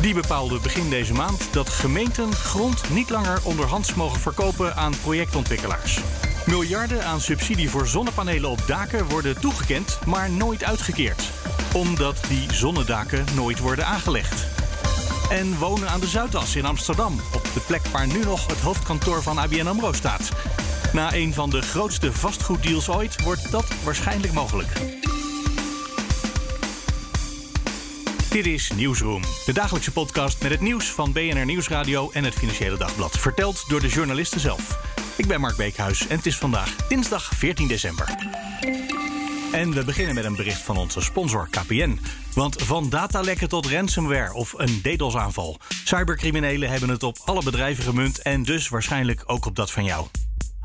Die bepaalde begin deze maand dat gemeenten grond niet langer onderhands mogen verkopen aan projectontwikkelaars. Miljarden aan subsidie voor zonnepanelen op daken worden toegekend, maar nooit uitgekeerd. Omdat die zonnedaken nooit worden aangelegd. En wonen aan de Zuidas in Amsterdam, op de plek waar nu nog het hoofdkantoor van ABN AMRO staat. Na een van de grootste vastgoeddeals ooit wordt dat waarschijnlijk mogelijk. Dit is Nieuwsroom, de dagelijkse podcast met het nieuws van BNR Nieuwsradio en het Financiële Dagblad. Verteld door de journalisten zelf. Ik ben Mark Beekhuis en het is vandaag dinsdag 14 december. En we beginnen met een bericht van onze sponsor KPN. Want van datalekken tot ransomware of een DDoS-aanval. Cybercriminelen hebben het op alle bedrijven gemunt en dus waarschijnlijk ook op dat van jou.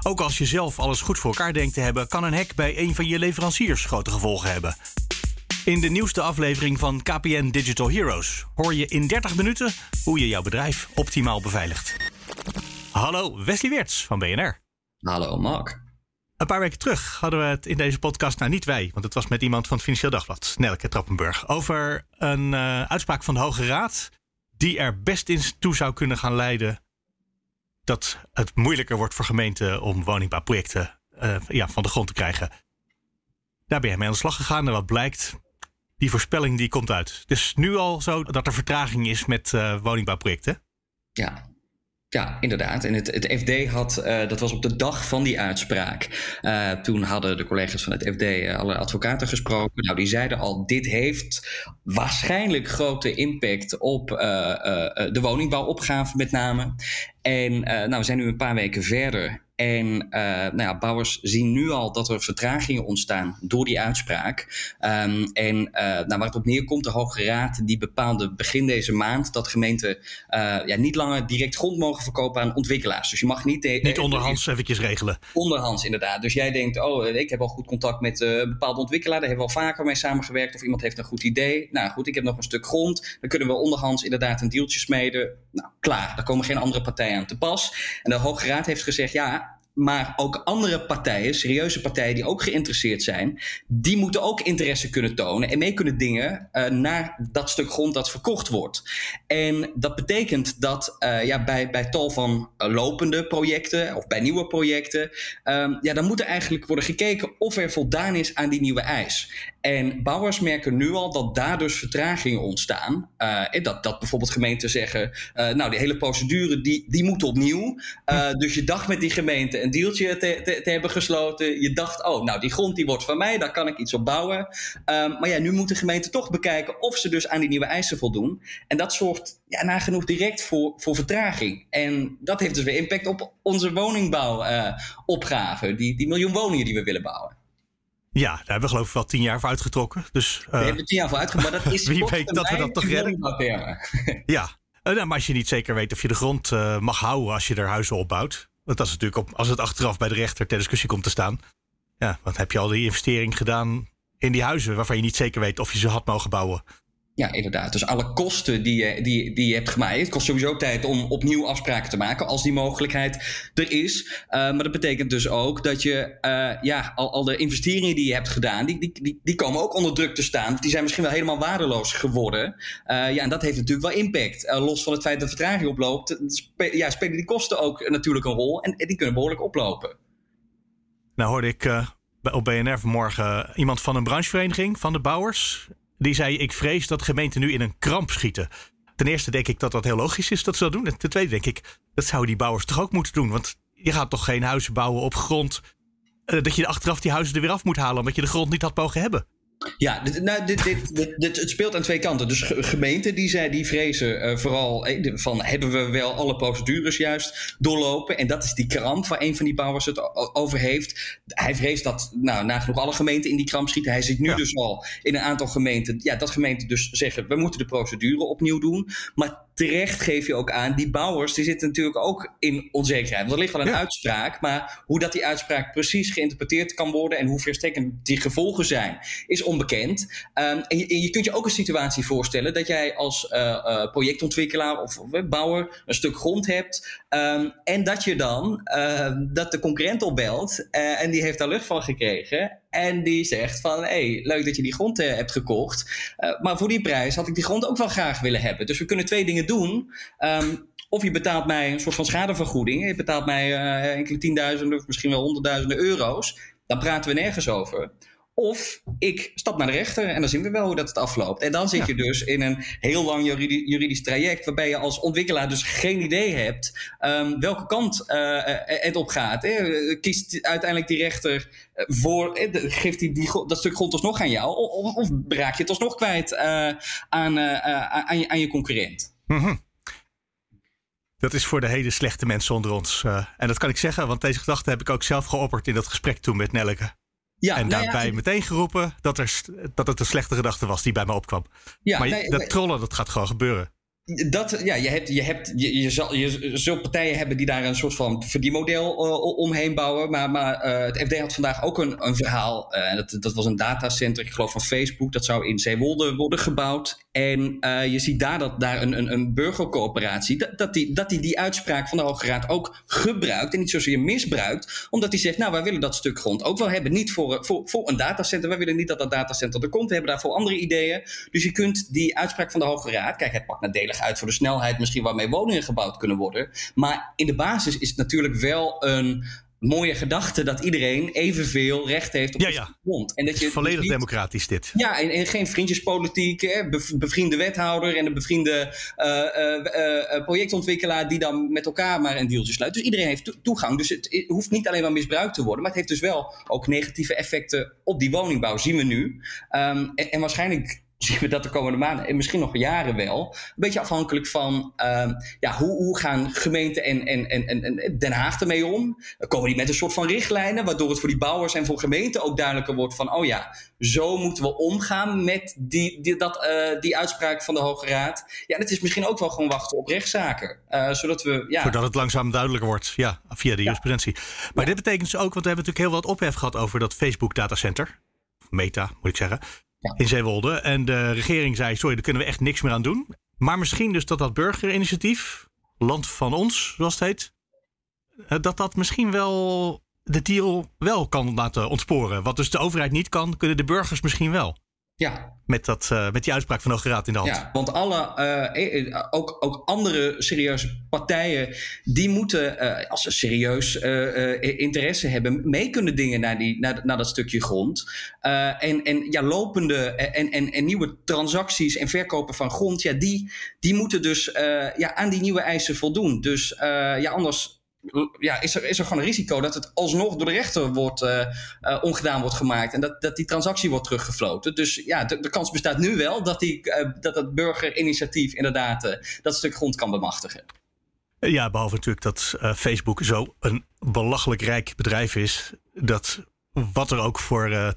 Ook als je zelf alles goed voor elkaar denkt te hebben, kan een hack bij een van je leveranciers grote gevolgen hebben. In de nieuwste aflevering van KPN Digital Heroes hoor je in 30 minuten hoe je jouw bedrijf optimaal beveiligt. Hallo, Wesley Weerts van BNR. Hallo Mark. Een paar weken terug hadden we het in deze podcast, nou niet wij, want het was met iemand van het Financieel Dagblad, Nelke Trappenburg, over een uh, uitspraak van de Hoge Raad die er best in toe zou kunnen gaan leiden dat het moeilijker wordt voor gemeenten om woningbouwprojecten uh, ja, van de grond te krijgen. Daar ben je mee aan de slag gegaan en wat blijkt, die voorspelling die komt uit. Het is nu al zo dat er vertraging is met uh, woningbouwprojecten. Ja, ja, inderdaad. En het, het FD had, uh, dat was op de dag van die uitspraak. Uh, toen hadden de collega's van het FD alle advocaten gesproken. Nou, die zeiden al: dit heeft waarschijnlijk grote impact op de woningbouwopgave, met name. En nou, we zijn nu een paar weken verder. En uh, nou ja, bouwers zien nu al dat er vertragingen ontstaan door die uitspraak. Um, en uh, nou, waar het op neerkomt, de Hoge Raad die bepaalde begin deze maand dat gemeenten uh, ja, niet langer direct grond mogen verkopen aan ontwikkelaars. Dus je mag niet... Niet onderhands eventjes regelen. Onderhands, inderdaad. Dus jij denkt, oh, ik heb al goed contact met een bepaalde ontwikkelaar, daar hebben we al vaker mee samengewerkt, of iemand heeft een goed idee. Nou goed, ik heb nog een stuk grond. Dan kunnen we onderhands inderdaad een deeltje smeden. Nou, klaar. Daar komen geen andere partijen aan te pas. En de Hoge Raad heeft gezegd, ja, maar ook andere partijen, serieuze partijen die ook geïnteresseerd zijn, die moeten ook interesse kunnen tonen en mee kunnen dingen uh, naar dat stuk grond dat verkocht wordt. En dat betekent dat uh, ja, bij, bij tal van lopende projecten of bij nieuwe projecten, um, ja, dan moet er eigenlijk worden gekeken of er voldaan is aan die nieuwe eis. En bouwers merken nu al dat daar dus vertragingen ontstaan. Uh, dat, dat bijvoorbeeld gemeenten zeggen, nou die hele procedure die, die moet opnieuw. dus je dacht met die gemeente een dealtje te, te, te, hebben gesloten. Je dacht, oh, nou, die grond die wordt van mij, daar kan ik iets op bouwen. Um, maar ja, nu moet de gemeente toch bekijken of ze dus aan die nieuwe eisen voldoen. En dat zorgt ja, nagenoeg direct voor, voor vertraging. En dat heeft dus weer impact op onze woningbouwopgave, die, die miljoen woningen die we willen bouwen. Ja, daar hebben we geloof ik wel tien jaar voor uitgetrokken. Dus, uh, we hebben tien jaar voor uitgetrokken, maar dat is wie weet dat we dat toch redden. ja, uh, nou, maar als je niet zeker weet of je de grond uh, mag houden als je er huizen opbouwt. Want dat is natuurlijk op, als het achteraf bij de rechter ter discussie komt te staan. Ja, want heb je al die investering gedaan in die huizen waarvan je niet zeker weet of je ze had mogen bouwen. Ja, inderdaad. Dus alle kosten die je, die, die je hebt gemaakt. Het kost sowieso tijd om opnieuw afspraken te maken. Als die mogelijkheid er is. Uh, maar dat betekent dus ook dat je. Uh, ja, al, al de investeringen die je hebt gedaan. Die, die, die, die komen ook onder druk te staan. Die zijn misschien wel helemaal waardeloos geworden. Uh, ja, en dat heeft natuurlijk wel impact. los van het feit dat vertraging oploopt. Ja, spelen die kosten ook natuurlijk een rol. En, en die kunnen behoorlijk oplopen. Nou hoorde ik op BNR vanmorgen iemand van een branchevereniging van de bouwers. Die zei: Ik vrees dat gemeenten nu in een kramp schieten. Ten eerste denk ik dat dat heel logisch is dat ze dat doen. En ten tweede denk ik, dat zouden die bouwers toch ook moeten doen. Want je gaat toch geen huizen bouwen op grond. Uh, dat je achteraf die huizen er weer af moet halen. omdat je de grond niet had mogen hebben. Ja, dit, nou, dit, dit, dit, het speelt aan twee kanten. Dus gemeenten die, zij, die vrezen uh, vooral eh, van hebben we wel alle procedures juist doorlopen. En dat is die kramp waar een van die bouwers het over heeft. Hij vreest dat nou, nagenoeg alle gemeenten in die kramp schieten. Hij ziet nu dus al in een aantal gemeenten ja, dat gemeenten dus zeggen we moeten de procedure opnieuw doen. Maar terecht geef je ook aan, die bouwers die zitten natuurlijk ook in onzekerheid. Want er ligt wel een uitspraak, maar hoe dat die uitspraak precies geïnterpreteerd kan worden en hoe verstrekkend die gevolgen zijn, is onbekend. Um, en, je, kunt je ook een situatie voorstellen dat jij als uh, uh, projectontwikkelaar of uh, bouwer een stuk grond hebt um, en dat je dan ehm, dat de concurrent opbelt eh, en die heeft daar lucht van gekregen en die zegt van, hey, leuk dat je die grond hebt gekocht. Maar voor die prijs had ik die grond ook wel graag willen hebben. Dus we kunnen twee dingen doen. Of je betaalt mij een soort van schadevergoeding. Je betaalt mij enkele tienduizenden of misschien wel honderdduizenden euro's. Dan praten we nergens over. Of ik stap naar de rechter en dan zien we wel hoe dat het afloopt. En dan zit je dus in een heel lang juridisch, traject, waarbij je als ontwikkelaar dus geen idee hebt um, welke kant uh, het op gaat. Hè. Kiest uiteindelijk die rechter voor, geeft hij die, dat stuk grond alsnog aan jou, of, of raak je het alsnog kwijt uh, aan, aan, je, aan, je, concurrent? Mm -hmm. Dat is voor de hele slechte mensen onder ons. en dat kan ik zeggen, want deze gedachte heb ik ook zelf geopperd in dat gesprek toen met Nelleke. Ja, en nou daarbij ja, meteen geroepen dat, er, dat het een slechte gedachte was die bij me opkwam. Ja, maar nee, dat trollen, dat gaat gewoon gebeuren. Dat, ja, je, hebt, je, hebt, je, zal, je zult partijen hebben die daar een soort van verdienmodel uh, omheen bouwen. Maar, maar uh, het FD had vandaag ook een, een verhaal. Uh, dat, dat was een datacenter, ik geloof van Facebook. Dat zou in Zeewolde worden gebouwd. En je ziet daar dat daar een, een, een burgercoöperatie, dat, dat, die, dat die die uitspraak van de Hoge Raad ook gebruikt. En niet zozeer misbruikt. Omdat hij zegt, nou wij willen dat stuk grond ook wel hebben. Niet voor, voor, voor een datacenter. Wij willen niet dat dat datacenter er komt. We hebben daarvoor andere ideeën. Dus je kunt die uitspraak van de Hoge Raad, kijk het pakt nadelig uit voor de snelheid misschien waarmee woningen gebouwd kunnen worden. Maar in de basis is het natuurlijk wel een mooie gedachte dat iedereen evenveel recht heeft op ja, ja. grond. En dat je volledig niet, democratisch dit. Ja, en, en geen vriendjespolitiek, hè, bevriende wethouder en een bevriende uh, uh, uh, projectontwikkelaar die dan met elkaar maar een dealtje sluit. Dus iedereen heeft toegang. Dus het, hoeft niet alleen maar misbruikt te worden, maar het heeft dus wel ook negatieve effecten op die woningbouw, zien we nu. Um, en, en waarschijnlijk zien we dat de komende maanden en misschien nog jaren wel. Een beetje afhankelijk van uh, ja, hoe, hoe gaan gemeenten en, en, en, en Den Haag ermee om? Komen die met een soort van richtlijnen, waardoor het voor die bouwers en voor gemeenten ook duidelijker wordt van, oh ja, zo moeten we omgaan met die, die, dat, uh, die uitspraak van de Hoge Raad. Ja, het is misschien ook wel gewoon wachten op rechtszaken. Uh, zodat we, ja. Voordat het langzaam duidelijker wordt, ja, via de jurisprudentie. Maar dit betekent dus ook, want we hebben natuurlijk heel wat ophef gehad over dat Facebook datacenter. Meta, moet ik zeggen in Zeewolde. En de regering zei, sorry, daar kunnen we echt niks meer aan doen. Maar misschien dus dat dat burgerinitiatief, land van ons, zoals het heet, eh, dat dat misschien wel de deal wel kan laten ontsporen. Wat dus de overheid niet kan, kunnen de burgers misschien wel. Ja. Met, dat, uh, met die uitspraak van de Hoge Raad in de hand. Ja, want alle, uh, ook, ook andere serieuze partijen, die moeten, uh, als ze serieus interesse hebben, mee kunnen dingen naar, die, naar, naar dat stukje grond. en, en ja, lopende en, en, en nieuwe transacties en verkopen van grond, ja, die, die moeten dus ja, aan die nieuwe eisen voldoen. Dus ja, anders ja, is, er, is er gewoon een risico dat het alsnog door de rechter wordt, uh, uh, ongedaan wordt gemaakt. En dat, dat die transactie wordt teruggefloten. Dus ja, de, kans bestaat nu wel dat, die, uh, dat het burgerinitiatief inderdaad dat stuk grond kan bemachtigen. Ja, behalve natuurlijk dat Facebook zo een belachelijk rijk bedrijf is. Dat wat er ook voor uh,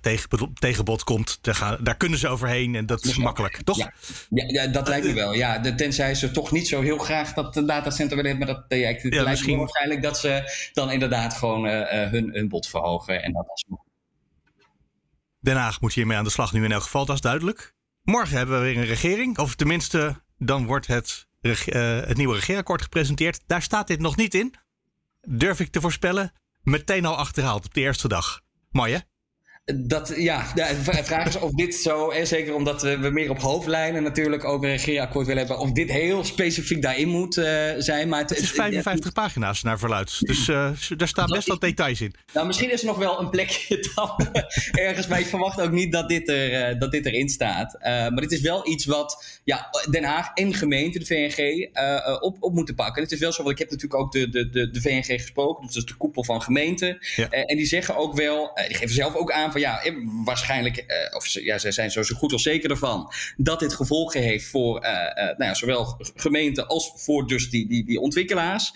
tegenbod komt, daar, gaan, daar, kunnen ze overheen en dat is makkelijk, toch? Ja, ja, ja dat lijkt me wel. Ja, de, tenzij ze toch niet zo heel graag dat datacenter willen hebben met dat. Het lijkt misschien... me waarschijnlijk dat ze dan inderdaad gewoon uh, hun, hun bod verhogen. En dat is... Den Haag moet hiermee aan de slag nu in elk geval, dat is duidelijk. Morgen hebben we weer een regering, of tenminste, dan wordt het, uh, het nieuwe regeerakkoord gepresenteerd. Daar staat dit nog niet in, durf ik te voorspellen. Meteen al achterhaald op de eerste dag. Mooi hè? Dat, ja, de vraag is of dit zo, en zeker omdat we, meer op hoofdlijnen natuurlijk ook een regeerakkoord willen hebben, of dit heel specifiek daarin moet uh, zijn. Maar het, het is 55 pagina's naar verluid, dus uh, daar staan best wel details in. Nou, misschien is er nog wel een plekje dan ergens, maar ik verwacht ook niet dat dit, er, uh, dat dit erin staat. maar dit is wel iets wat ja, Den Haag en gemeente, de VNG, op, op moeten pakken. Het is wel zo, want ik heb natuurlijk ook de, de, de, de VNG gesproken, dus de koepel van gemeenten. Ja. en die zeggen ook wel, die geven zelf ook aan van ja, eh, waarschijnlijk, uh, of ja, zij zijn zo, zo goed als zeker ervan, dat dit gevolgen heeft voor uh, nou ja, zowel gemeenten als voor dus die, die, ontwikkelaars.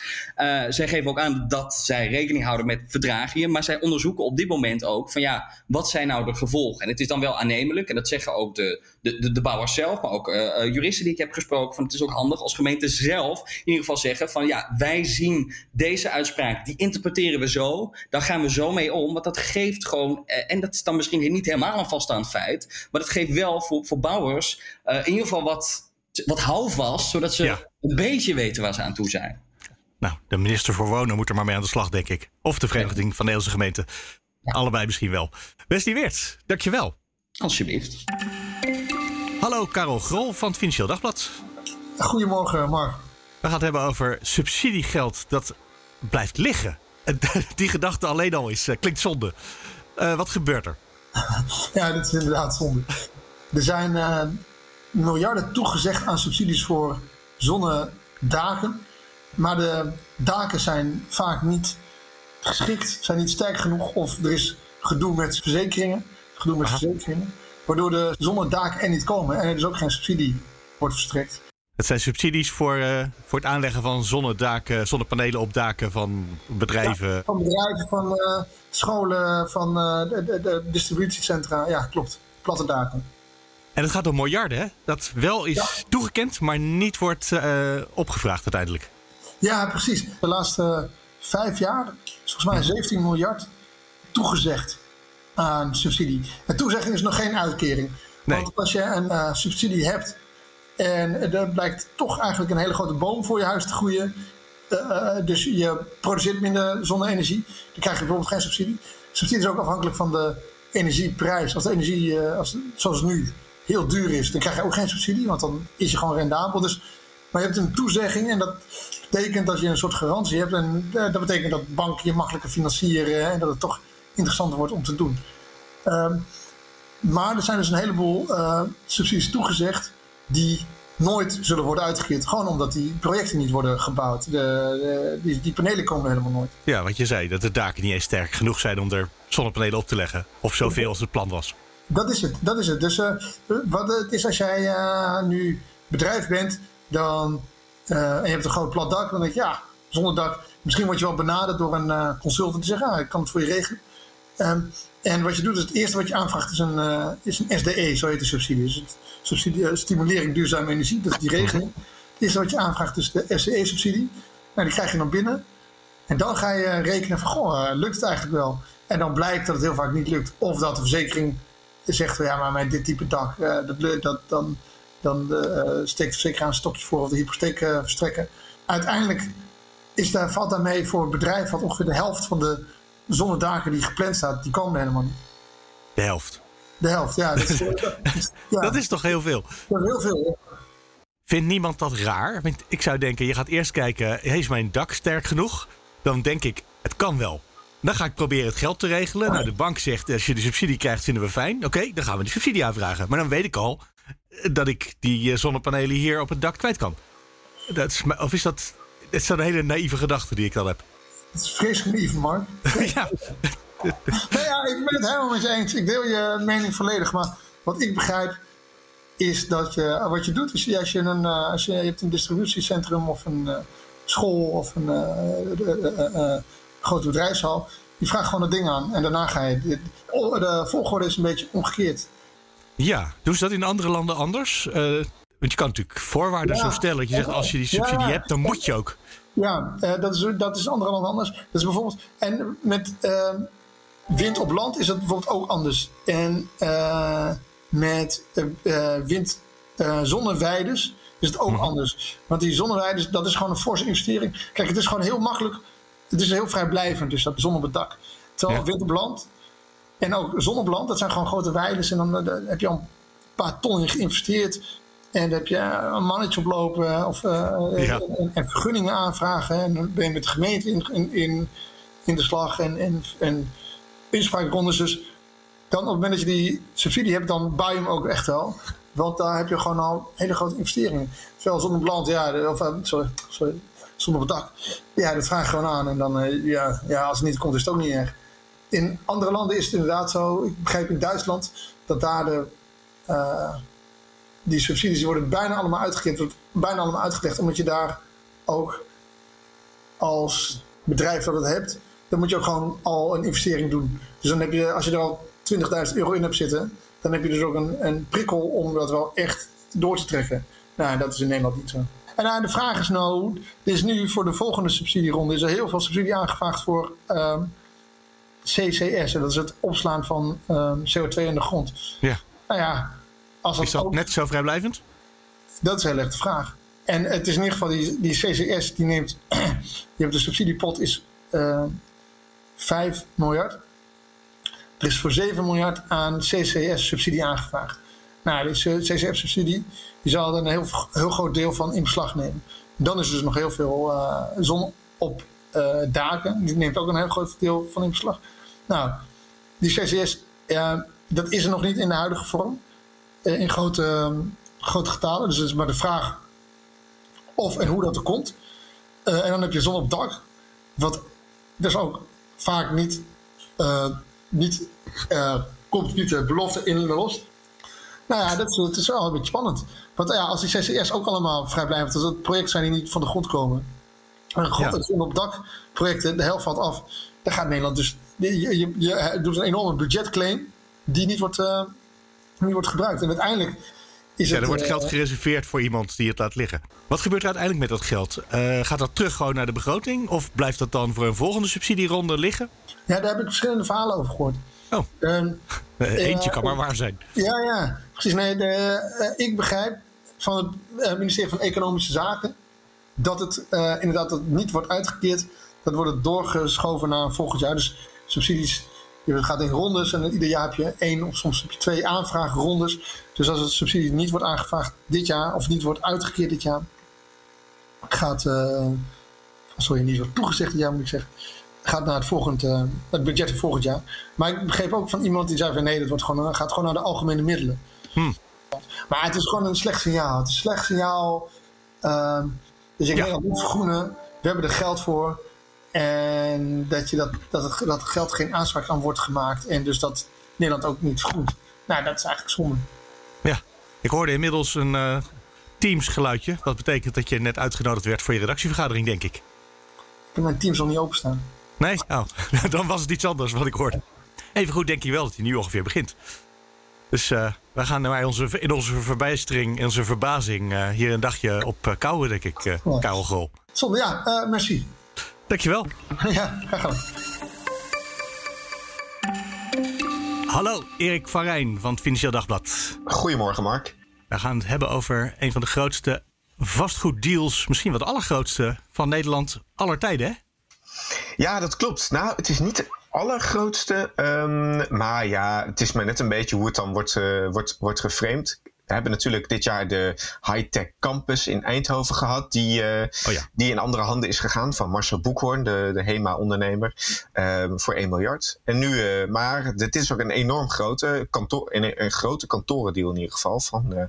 zij geven ook aan dat zij rekening houden met verdragingen, maar zij onderzoeken op dit moment ook van ja, wat zijn nou de gevolgen? En het is dan wel aannemelijk, en dat zeggen ook de, de, de, de bouwers zelf, maar ook juristen die ik heb gesproken, van het is ook handig als gemeenten zelf in ieder geval zeggen van ja, wij zien deze uitspraak, die interpreteren we zo, daar gaan we zo mee om, want dat geeft gewoon, eh, en dat is dan misschien niet helemaal een vaststaand feit, maar dat geeft wel voor, voor bouwers uh, in ieder geval wat, wat houvast, zodat ze een beetje weten waar ze aan toe zijn. Nou, de minister voor Wonen moet er maar mee aan de slag, denk ik. Of de Vereniging van Nederlandse Gemeenten. Allebei misschien wel. Wesley Weert, dankjewel. Alsjeblieft. Hallo, Karel Grol van het Financieel Dagblad. Goedemorgen, Mark. We gaan het hebben over subsidiegeld dat blijft liggen. Die gedachte alleen al is, uh, klinkt zonde. Uh, wat gebeurt er? ja, dat is inderdaad zonde. Er zijn uh, miljarden toegezegd aan subsidies voor zonnedaken. Maar de daken zijn vaak niet geschikt, zijn niet sterk genoeg. Of er is gedoe met verzekeringen. Gedoe met verzekeringen. Waardoor de zonnedaken er niet komen en er dus ook geen subsidie wordt verstrekt. Het zijn subsidies voor, uh, voor het aanleggen van zonnedaken, zonnepanelen op daken van bedrijven. Ja, van bedrijven, van uh, scholen, van uh, de, de, distributiecentra. Ja, klopt. Platte daken. En het gaat om miljarden, hè? Dat wel is ja. toegekend, maar niet wordt opgevraagd uiteindelijk. Ja, precies. De laatste vijf jaar is volgens mij 17 miljard toegezegd aan subsidie. En toezegging is nog geen uitkering. Nee. Want als je een subsidie hebt en er blijkt toch eigenlijk een hele grote boom voor je huis te groeien. Uh, dus je produceert minder zonne-energie. Dan krijg je bijvoorbeeld geen subsidie. Subsidie is ook afhankelijk van de energieprijs. Als de energie, uh, als, zoals nu, heel duur is, dan krijg je ook geen subsidie, want dan is je gewoon rendabel. Dus, maar je hebt een toezegging en dat betekent dat je een soort garantie hebt. En dat betekent dat banken je makkelijker financieren en dat het toch interessanter wordt om te doen. Uh, maar er zijn dus een heleboel subsidies toegezegd die nooit zullen worden uitgekeerd. Gewoon omdat die projecten niet worden gebouwd. De, de, die, die, panelen komen helemaal nooit. Ja, wat je zei, dat de daken niet eens sterk genoeg zijn om er zonnepanelen op te leggen. Of zoveel als het plan was. Dat is het, dat is het. Dus uh, wat het is als jij uh, nu bedrijf bent dan, uh, en je hebt een groot plat dak, dan denk je ja, zonder dak. Misschien word je wel benaderd door een consultant die zegt, ah, ik kan het voor je regelen. Um, en wat je doet, is het eerste wat je aanvraagt is een, is een SDE, zo heet de subsidie. Dus het subsidie, uh, stimulering duurzame energie, dat is die regeling. Het eerste wat je aanvraagt is de SDE-subsidie. Nou, die krijg je dan binnen. En dan ga je rekenen van, goh, uh, lukt het eigenlijk wel? En dan blijkt dat het heel vaak niet lukt. Of dat de verzekering zegt, ja, maar met dit type dak, dat, dat, dan, dan steekt de verzekeraar een stokje voor of de hypotheek verstrekken. Uiteindelijk is daar, valt daarmee voor het bedrijf wat ongeveer de helft van de zonnedaken die gepland staat, die komen helemaal niet. De helft? De helft, ja. Dat is, ja. dat is toch heel veel? Dat is heel veel, Vindt niemand dat raar? Ik zou denken, je gaat eerst kijken, is mijn dak sterk genoeg? Dan denk ik, het kan wel. Dan ga ik proberen het geld te regelen. Nou, de bank zegt, als je de subsidie krijgt, vinden we fijn. Oké, dan gaan we die subsidie aanvragen. Maar dan weet ik al eh, dat ik die eh, zonnepanelen hier op het dak kwijt kan. Dat is, of is dat... Het is een hele naïeve gedachte die ik dan heb. Het is vreselijk lief, Mark. ja. nee, ja, ik ben het helemaal met je eens. Ik deel je mening volledig. Maar wat ik begrijp is dat je, wat je doet, is als je, een, eh, als je, je hebt een distributiecentrum of een uh, school of een uh, grote bedrijfshal. Die vraagt gewoon het ding aan en daarna ga je. De, de volgorde is een beetje omgekeerd. Ja, doen ze dat in andere landen anders? want je kan natuurlijk voorwaarden zo stellen. Dat je zegt, als je die subsidie hebt, dan moet je ook. Ja, uh, dat, is, dat is andere landen anders. Dat is bijvoorbeeld, en met uh, wind op land is dat bijvoorbeeld ook anders. En uh, met wind zonneweiders is het ook mm. anders. Want die zonneweiders, dat is gewoon een forse investering. Kijk, het is gewoon heel makkelijk. Het is heel vrijblijvend, dus dat zon op het dak. Terwijl ja. wind op land en ook zon op land, dat zijn gewoon grote weiden. En dan heb je al een paar ton in geïnvesteerd. En dan heb je een mannetje oplopen of uh, en, vergunningen aanvragen. En dan ben je met de gemeente in, in, in de slag en, en, en inspraakrondes. Dus dan op het moment dat je die subsidie hebt, dan bouw je hem ook echt wel. Want daar heb je gewoon al hele grote investeringen. Terwijl zonder land, ja, of, sorry, sorry, zonder het dak. Ja, dat vraag je gewoon aan. En dan, uh, ja, ja, als het niet komt, is het ook niet erg. in andere landen is het inderdaad zo. Ik begrijp in Duitsland dat daar de, uh, die subsidies worden bijna allemaal uitgekeerd, bijna allemaal uitgelegd, omdat je daar ook als bedrijf dat het hebt, dan moet je ook gewoon al een investering doen. Dus dan heb je, als je er al 20.000 euro in hebt zitten, dan heb je dus ook een, een prikkel om dat wel echt door te trekken. Nou, dat is in Nederland niet zo. En nou, de vraag is nou, is nu voor de volgende subsidieronde is er heel veel subsidie aangevraagd voor ehm, CCS. En dat is het opslaan van ehm, CO2 in de grond. Ja. Nou ja, als dat is dat net zo vrijblijvend? Dat is heel erg de vraag. En het is in ieder geval die, die CCS, die neemt, je hebt de subsidiepot is uh, ehm, 5 miljard. Er is voor 7 miljard aan CCS-subsidie aangevraagd. Nou, die CCS-subsidie die zal er een heel, heel groot deel van in beslag nemen. Dan is er dus nog heel veel uh, zon op uh, daken. Die neemt ook een heel groot deel van in beslag. Nou, die CCS, dat is er nog niet in de huidige vorm. Uh, in grote, grote getalen. Dus het is maar de vraag of en hoe dat er komt. en dan heb je zon op dak. Wat dus ook vaak niet, niet komt niet de belofte in de los. Nou ja, dat is, dat is wel een beetje spannend. Want ja, als die CCS ook allemaal vrijblijvend, als dat projecten zijn die niet van de grond komen. En grond ja. op dak projecten, de helft valt af. Dan gaat Nederland dus. Je, je, je doet een enorme budgetclaim die niet wordt, uh, niet wordt gebruikt. En uiteindelijk is ja, het. er wordt geld gereserveerd voor iemand die het laat liggen. Wat gebeurt er uiteindelijk met dat geld? Uh, gaat dat terug gewoon naar de begroting? Of blijft dat dan voor een volgende subsidieronde liggen? Ja, daar heb ik verschillende verhalen over gehoord. Oh. Um, Eentje kan maar waar zijn. Ja, ja. Precies. Nee, de, ik begrijp van het ministerie van Economische Zaken dat het inderdaad dat niet wordt uitgekeerd. Dat wordt het doorgeschoven naar volgend jaar. Dus subsidies, het gaat in rondes en ieder jaar heb je één of soms heb je twee aanvraagrondes. Dus als het subsidie niet wordt aangevraagd dit jaar of niet wordt uitgekeerd dit jaar, gaat, uh, sorry, niet wordt toegezegd dit jaar moet ik zeggen, gaat naar het, volgend, uh, het budget van volgend jaar. Maar ik begreep ook van iemand die zei van nee, dat wordt gewoon, gaat gewoon naar de algemene middelen. Hmm. Maar het is gewoon een slecht signaal. Het is een slecht signaal. Uh, dus ik ja. Vergroenen. We hebben er geld voor. En dat, je dat, dat, het, dat geld geen aanspraak aan wordt gemaakt. En dus dat Nederland ook niet vergroent. Nou, dat is eigenlijk zonde. Ja, ik hoorde inmiddels een uh, Teams geluidje. Dat betekent dat je net uitgenodigd werd voor je redactievergadering, denk ik. Ik heb mijn Teams al niet openstaan. Nee? Oh, dan was het iets anders wat ik hoorde. Even goed denk je wel dat hij nu ongeveer begint. Dus uh, wij gaan bij onze, in onze verbijstering, in onze verbazing, uh, hier een dagje op uh, kouwen, denk ik, uh, Karel Grol. Zonde, ja, merci. Dankjewel. ja, graag gedaan. Hallo, Erik van Rijn van het Financieel Dagblad. Goedemorgen, Mark. We gaan het hebben over een van de grootste vastgoeddeals, misschien wel de allergrootste van Nederland aller tijden, hè? Ja, dat klopt. Nou, het is niet de allergrootste. Um, maar ja, het is maar net een beetje hoe het dan wordt, uh, wordt, wordt geframed. We hebben natuurlijk dit jaar de High-Tech Campus in Eindhoven gehad. Die, uh, oh ja. die in andere handen is gegaan van Marcel Boekhoorn, de, de HEMA-ondernemer, um, voor 1 miljard. En nu, uh, maar dit is ook een enorm grote, kantoor, een, een grote kantorendeal in ieder geval. Van uh,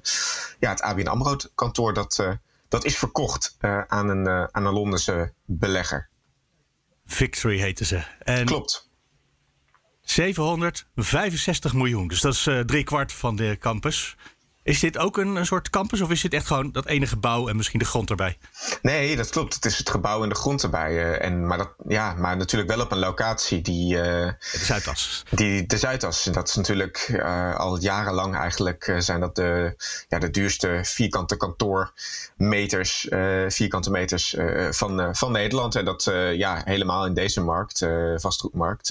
ja, het ABN AMRO-kantoor dat, dat is verkocht aan, een, aan een Londense belegger. Victory heten ze. En Klopt. 765 miljoen. Dus dat is uh, drie kwart van de campus. Is dit ook een, een, soort campus of is dit echt gewoon dat ene gebouw en misschien de grond erbij? Nee, dat klopt. Het is het gebouw en de grond erbij. Uh, en, maar, dat, ja, maar natuurlijk wel op een locatie die. Uh, de Zuidas. Die, de Zuidas. Dat is natuurlijk uh, al jarenlang eigenlijk zijn dat de, ja, de duurste vierkante kantoormeters, vierkante meters van, van Nederland. En dat ja, helemaal in deze markt, vastgoedmarkt,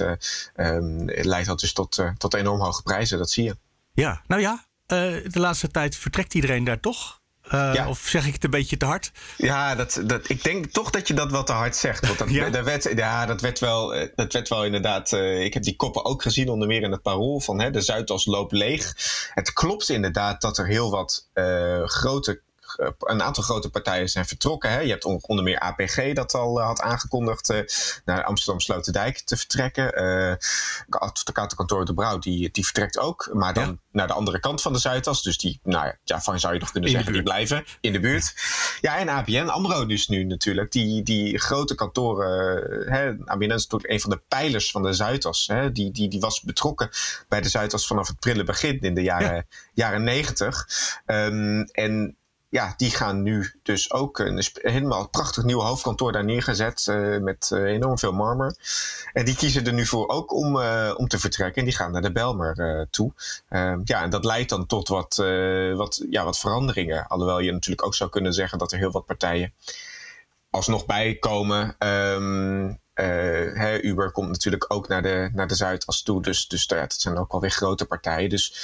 um, leidt dat dus tot, tot enorm hoge prijzen. Dat zie je. Ja, nou ja, de laatste tijd vertrekt iedereen daar toch? Uh, ja. Of zeg ik het een beetje te hard? Ja, dat, dat, ik denk toch dat je dat wat te hard zegt. Want dat, ja? dat, werd, ja, dat, werd wel, dat werd wel inderdaad. Uh, ik heb die koppen ook gezien, onder meer in het parool van hè, de Zuidas loopt leeg. Het klopt inderdaad dat er heel wat uh, grote een aantal grote partijen zijn vertrokken. Hè. Je hebt onder meer APG dat al had aangekondigd naar Amsterdam Sloterdijk te vertrekken. advocatenkantoor De Brouw die, die vertrekt ook, maar dan naar de andere kant van de Zuidas. Dus die, nou ja, van zou je nog kunnen zeggen, die blijven in de buurt. Ja, en ABN AMRO dus nu natuurlijk. Die, die grote kantoren, hè, ABN is natuurlijk een van de pijlers van de Zuidas. Hè. Die, die, die was betrokken bij de Zuidas vanaf het prille begin in de jaren, jaren 90. Um, en ja, die gaan nu dus ook een, helemaal prachtig nieuw hoofdkantoor daar neergezet uh, met uh, enorm veel marmer. En die kiezen er nu voor ook om, uh, om te vertrekken. En die gaan naar de Belmer toe. Ehm, ja, en dat leidt dan tot wat, wat, ja, wat veranderingen. Alhoewel je natuurlijk ook zou kunnen zeggen dat er heel wat partijen alsnog bijkomen. Um, uh, Uber komt natuurlijk ook naar de, naar de Zuidas toe. Dus, dus ja, dat zijn ook alweer grote partijen. Dus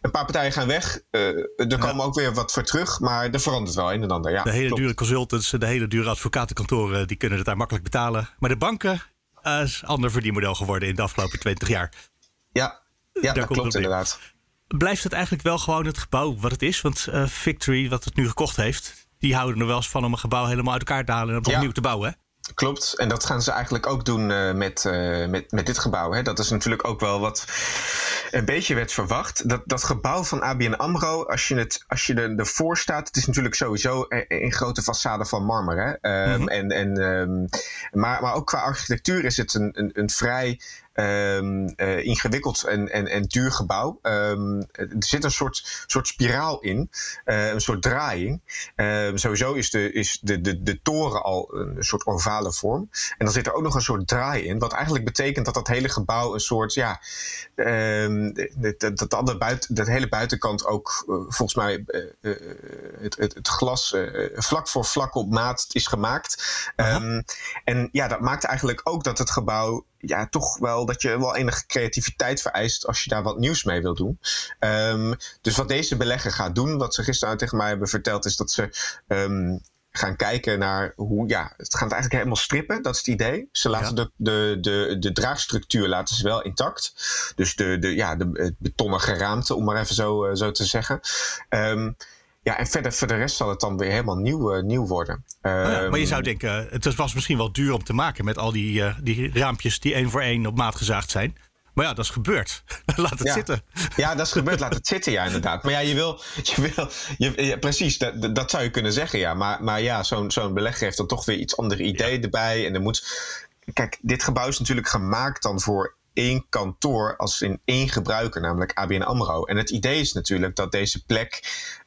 een paar partijen gaan weg. Uh, er komen ook weer wat voor terug. Maar er verandert wel een en ander. Ja, de hele dure consultants, de hele dure advocatenkantoren... die kunnen het daar makkelijk betalen. Maar de banken uh, is een ander verdienmodel geworden in de afgelopen 20 jaar. Ja, ja dat klopt inderdaad. Blijft het eigenlijk wel gewoon het gebouw wat het is? Want Victory, wat het nu gekocht heeft... die houden er wel eens van om een gebouw helemaal uit elkaar te halen... en opnieuw te bouwen, hè? Klopt, en dat gaan ze eigenlijk ook doen uh, met, uh, met, met dit gebouw. Hè. Dat is natuurlijk ook wel wat een beetje werd verwacht. Dat, dat gebouw van ABN AMRO, als je, het, als je er, ervoor staat... het is natuurlijk sowieso een, grote façade van marmer. Hè. Um, mm-hmm. en, en, um, maar, maar ook qua architectuur is het een, een, een vrij um, uh, ingewikkeld en, en, en duur gebouw. Um, er zit een soort, soort spiraal in, uh, een soort draaiing. Um, sowieso is, de, is de, de, de toren al een soort ovale vorm. En dan zit er ook nog een soort draai in, wat eigenlijk betekent dat dat hele gebouw een soort, ja, dat, dat, dat, buiten, dat hele buitenkant ook uh, volgens mij het, het, het, glas vlak voor vlak op maat is gemaakt. en ja, dat maakt eigenlijk ook dat het gebouw ja, toch wel dat je wel enige creativiteit vereist als je daar wat nieuws mee wil doen. Um, dus wat deze belegger gaat doen, wat ze gisteren tegen mij hebben verteld, is dat ze um, gaan kijken naar hoe, ja, het gaat eigenlijk helemaal strippen, dat is het idee. Ze laten de, de, de, de draagstructuur laten ze wel intact. Dus de, de, ja, de, het betonnen geraamte, om maar even zo, uh, zo te zeggen. Um, ja, en verder voor de rest zal het dan weer helemaal nieuw, uh, nieuw worden. Ja, maar je zou ehm, denken, het was misschien wel duur om te maken met al die, uh, die raampjes die één voor één op maat gezaagd zijn. Maar ja, dat is gebeurd. Laat het ja. zitten. Ja, dat is gebeurd. Laat het zitten, ja, inderdaad. Maar ja, je wil. Je wil je, ja, precies, dat, dat zou je kunnen zeggen, ja. Maar, maar ja, zo'n zo'n belegger heeft dan toch weer iets andere ideeën erbij. En er moet. Kijk, dit gebouw is natuurlijk gemaakt dan voor één kantoor als in één gebruiker, namelijk ABN AMRO. En het idee is natuurlijk dat deze plek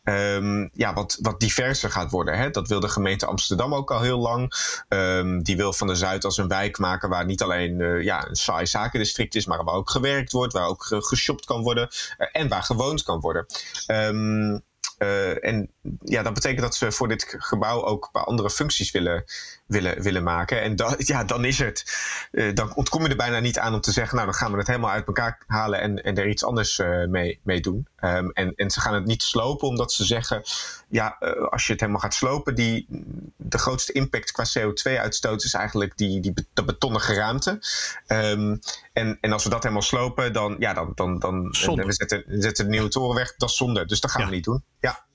um, ja, wat, wat diverser gaat worden. Hè? Dat wil de gemeente Amsterdam ook al heel lang. Um, die wil van de Zuid als een wijk maken waar niet alleen uh, ja, een saai zakendistrict is, maar waar ook gewerkt wordt, waar ook geshopt kan worden uh, en waar gewoond kan worden. Um, uh, en ja, dat betekent dat ze voor dit gebouw ook een paar andere functies willen, willen, willen maken. En da, ja, dan is het. Uh, dan ontkom je er bijna niet aan om te zeggen, nou dan gaan we het helemaal uit elkaar halen en, en er iets anders uh, mee, mee doen. Um, en, en ze gaan het niet slopen, omdat ze zeggen, ja, als je het helemaal gaat slopen, die, de grootste impact qua CO2-uitstoot is eigenlijk die, die, dat betonnen geraamte. Um, en, en als we dat helemaal slopen, dan, ja, dan, dan, dan we zetten, zetten de nieuwe toren weg, dat is zonde. Dus dat gaan ja. we niet doen. Ja.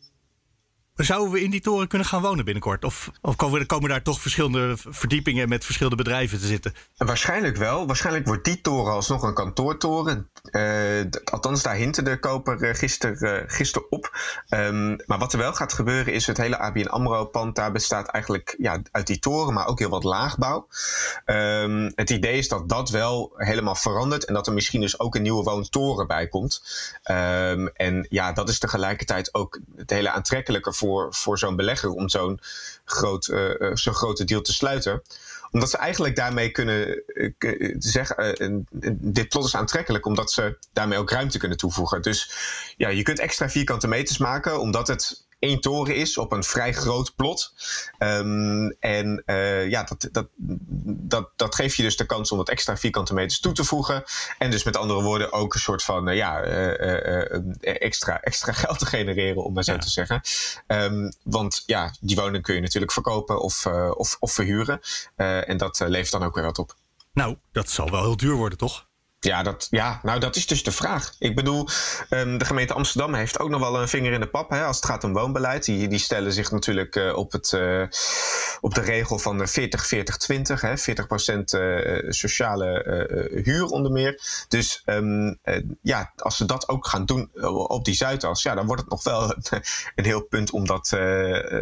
Zouden we in die toren kunnen gaan wonen binnenkort? Of, of komen, komen, daar toch verschillende verdiepingen met verschillende bedrijven te zitten? Waarschijnlijk wel. Waarschijnlijk wordt die toren alsnog een kantoortoren. Uh, althans, daar hinten de koper uh, gisteren uh, gister op. Um, maar wat er wel gaat gebeuren is het hele ABN AMRO-pand. Daar bestaat eigenlijk ja, uit die toren, maar ook heel wat laagbouw. Um, het idee is dat dat wel helemaal verandert. En dat er misschien dus ook een nieuwe woontoren bij komt. Um, en ja, dat is tegelijkertijd ook het hele aantrekkelijke voor, voor zo'n belegger om zo'n groot, uh, zo'n grote deal te sluiten omdat ze eigenlijk daarmee kunnen uh, zeggen, dit plot is aantrekkelijk, omdat ze daarmee ook ruimte kunnen toevoegen. Dus ja, je kunt extra vierkante meters maken, omdat het één toren is op een vrij groot plot. Um, en uh, ja, dat, dat, dat, dat geeft je dus de kans om wat extra vierkante meters toe te voegen. En dus met andere woorden ook een soort van uh, ja, uh, extra, extra geld te genereren, om maar zo ja. te zeggen. Um, want ja, die woning kun je natuurlijk verkopen of, of, of verhuren. en dat levert dan ook weer wat op. Nou, dat zal wel heel duur worden, toch? Ja, dat, ja, nou dat is dus de vraag. Ik bedoel, um, de gemeente Amsterdam heeft ook nog wel een vinger in de pap hè, als het gaat om woonbeleid. Die, die stellen zich natuurlijk uh, op, het, uh, op de regel van de 40-40-20. 40% uh, sociale huur onder meer. Dus um, ja, als ze dat ook gaan doen op die Zuidas, ja, dan wordt het nog wel een heel punt om dat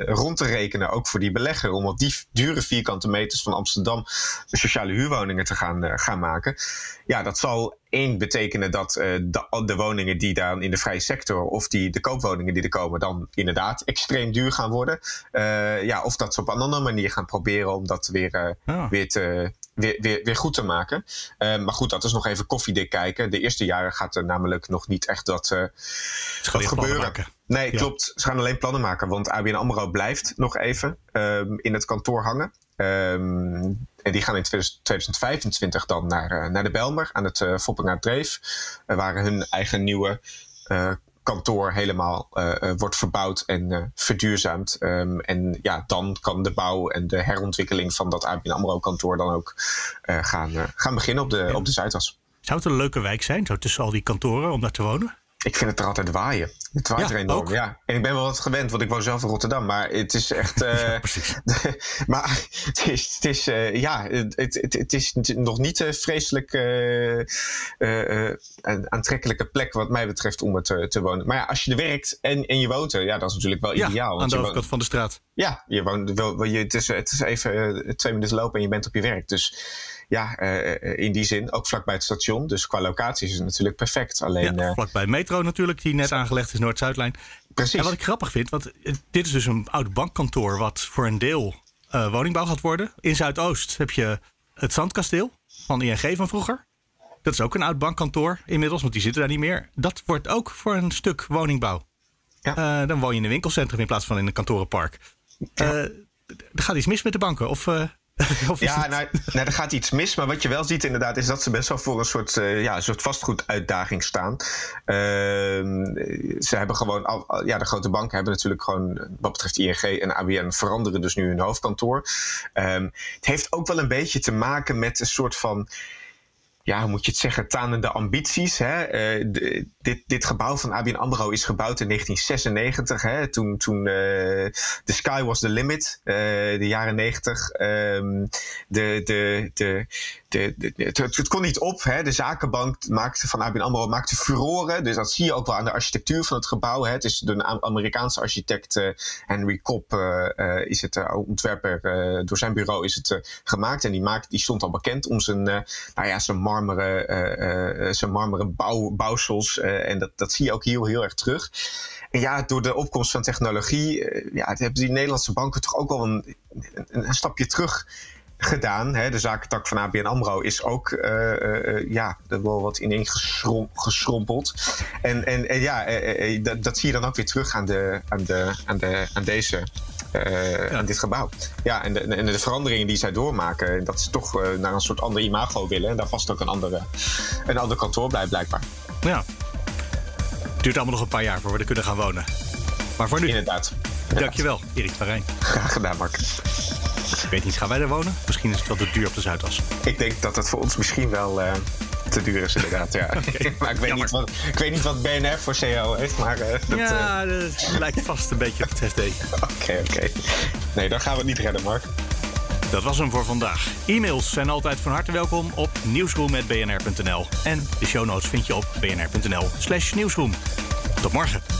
rond te rekenen. Ook voor die belegger. Om op die dure vierkante meters van Amsterdam sociale huurwoningen te gaan, gaan maken. Ja, dat zal zal één betekenen dat uh, de, de, woningen die dan in de vrije sector of die, de koopwoningen die er komen, dan inderdaad extreem duur gaan worden. Uh, ja, of dat ze op een andere manier gaan proberen om dat weer, uh, weer, te, weer, weer, weer goed te maken. maar goed, dat is nog even koffiedik kijken. De eerste jaren gaat er namelijk nog niet echt dat, dat gebeuren. Nee, klopt. Ze gaan alleen plannen maken, want ABN AMRO blijft nog even um, in het kantoor hangen. Um, en die gaan in 2025 dan naar, uh, naar de Belmer aan het uh, Foppinga Dreef. Uh, waar hun eigen nieuwe kantoor helemaal wordt verbouwd en verduurzaamd. Um, en ja, dan kan de bouw en de herontwikkeling van dat ABN AMRO kantoor dan ook gaan, gaan beginnen op de, op de Zuidas. Zou het een leuke wijk zijn, zo tussen al die kantoren, om daar te wonen? Ik vind het er altijd waaien. Het waait ja, er enorm, ook. ja. En ik ben wel wat gewend, want ik woon zelf in Rotterdam. Maar het is echt... Uh, ja, precies. maar het is, het is uh, ja, het, het, het, is nog niet een vreselijk uh, aantrekkelijke plek wat mij betreft om er te, te wonen. Maar ja, als je er werkt en, en je woont er, ja, dat is natuurlijk wel ja, ideaal. aan de overkant van de straat. Ja, je woont, wel, je, het, is, het is even twee minuten lopen en je bent op je werk. Dus ja, uh, in die zin ook vlakbij het station. Dus qua locatie is het natuurlijk perfect. Alleen, ja, vlakbij metro natuurlijk, die net aangelegd is, Noord-Zuidlijn. Precies. En wat ik grappig vind, want dit is dus een oud bankkantoor... wat voor een deel uh, woningbouw gaat worden. In Zuidoost heb je het Zandkasteel van ING van vroeger. Dat is ook een oud bankkantoor inmiddels, want die zitten daar niet meer. Dat wordt ook voor een stuk woningbouw. Ja. Uh, dan woon je in een winkelcentrum in plaats van in een kantorenpark. Ja. er gaat iets mis met de banken, of... ja, nou, nou, er gaat iets mis. Maar wat je wel ziet inderdaad, is dat ze best wel voor een soort, uh, ja, een soort vastgoeduitdaging staan. Uh, ze hebben gewoon, al, ja, de grote banken hebben natuurlijk gewoon, wat betreft ING en ABN, veranderen dus nu hun hoofdkantoor. Um, het heeft ook wel een beetje te maken met een soort van ja, hoe moet je het zeggen, tanende ambities. Hè? Uh, dit, dit gebouw van ABN AMRO is gebouwd in 1996. Hè? Toen, toen uh, the sky was the limit, uh, de jaren 90. Um, de, de, de, de, de, het, het, kon niet op. Hè? De zakenbank maakte, van ABN AMRO maakte furoren. Dus dat zie je ook wel aan de architectuur van het gebouw. Hè? Het is door een Amerikaanse architect Henry Kopp is het ontwerper. door zijn bureau is het gemaakt. En die, maakt, die stond al bekend om zijn, nou ja, zijn marmeren, zijn marmeren bouw, bouwsels. En dat, dat zie je ook heel, heel erg terug. En ja, door de opkomst van technologie, ja, hebben die Nederlandse banken toch ook wel een, een, een stapje terug gedaan. Hè. De zakentak van ABN AMRO is ook uh, uh, ja, er wel wat ineen geschrom, geschrompeld. En, en, en ja, dat, dat, zie je dan ook weer terug aan, de, aan, de, aan, de, aan deze uh, ja. aan dit gebouw. Ja, en de, en de, veranderingen die zij doormaken, dat ze toch naar een soort ander imago willen. En daar past ook een, andere, een ander kantoor bij, blijkbaar. Ja. Het duurt allemaal nog een paar jaar voor we er kunnen gaan wonen. Maar voor nu. Inderdaad. Dankjewel, Erik van Rijn. Graag gedaan, Mark. Ik weet niet, gaan wij er wonen? Misschien is het wel te duur op de Zuidas. Ik denk dat het voor ons misschien wel uh, te duur is, inderdaad. Ja. okay. maar ik weet, niet wat, ik weet niet wat BNR voor CO heeft. Maar, uh, dat, ja, dat lijkt vast een beetje op het FD. Oké, oké. Okay. Nee, dan gaan we het niet redden, Mark. Dat was hem voor vandaag. E-mails zijn altijd van harte welkom op nieuwsroom.bnr.nl. En de show notes vind je op bnr.nl slash nieuwsroom. Tot morgen.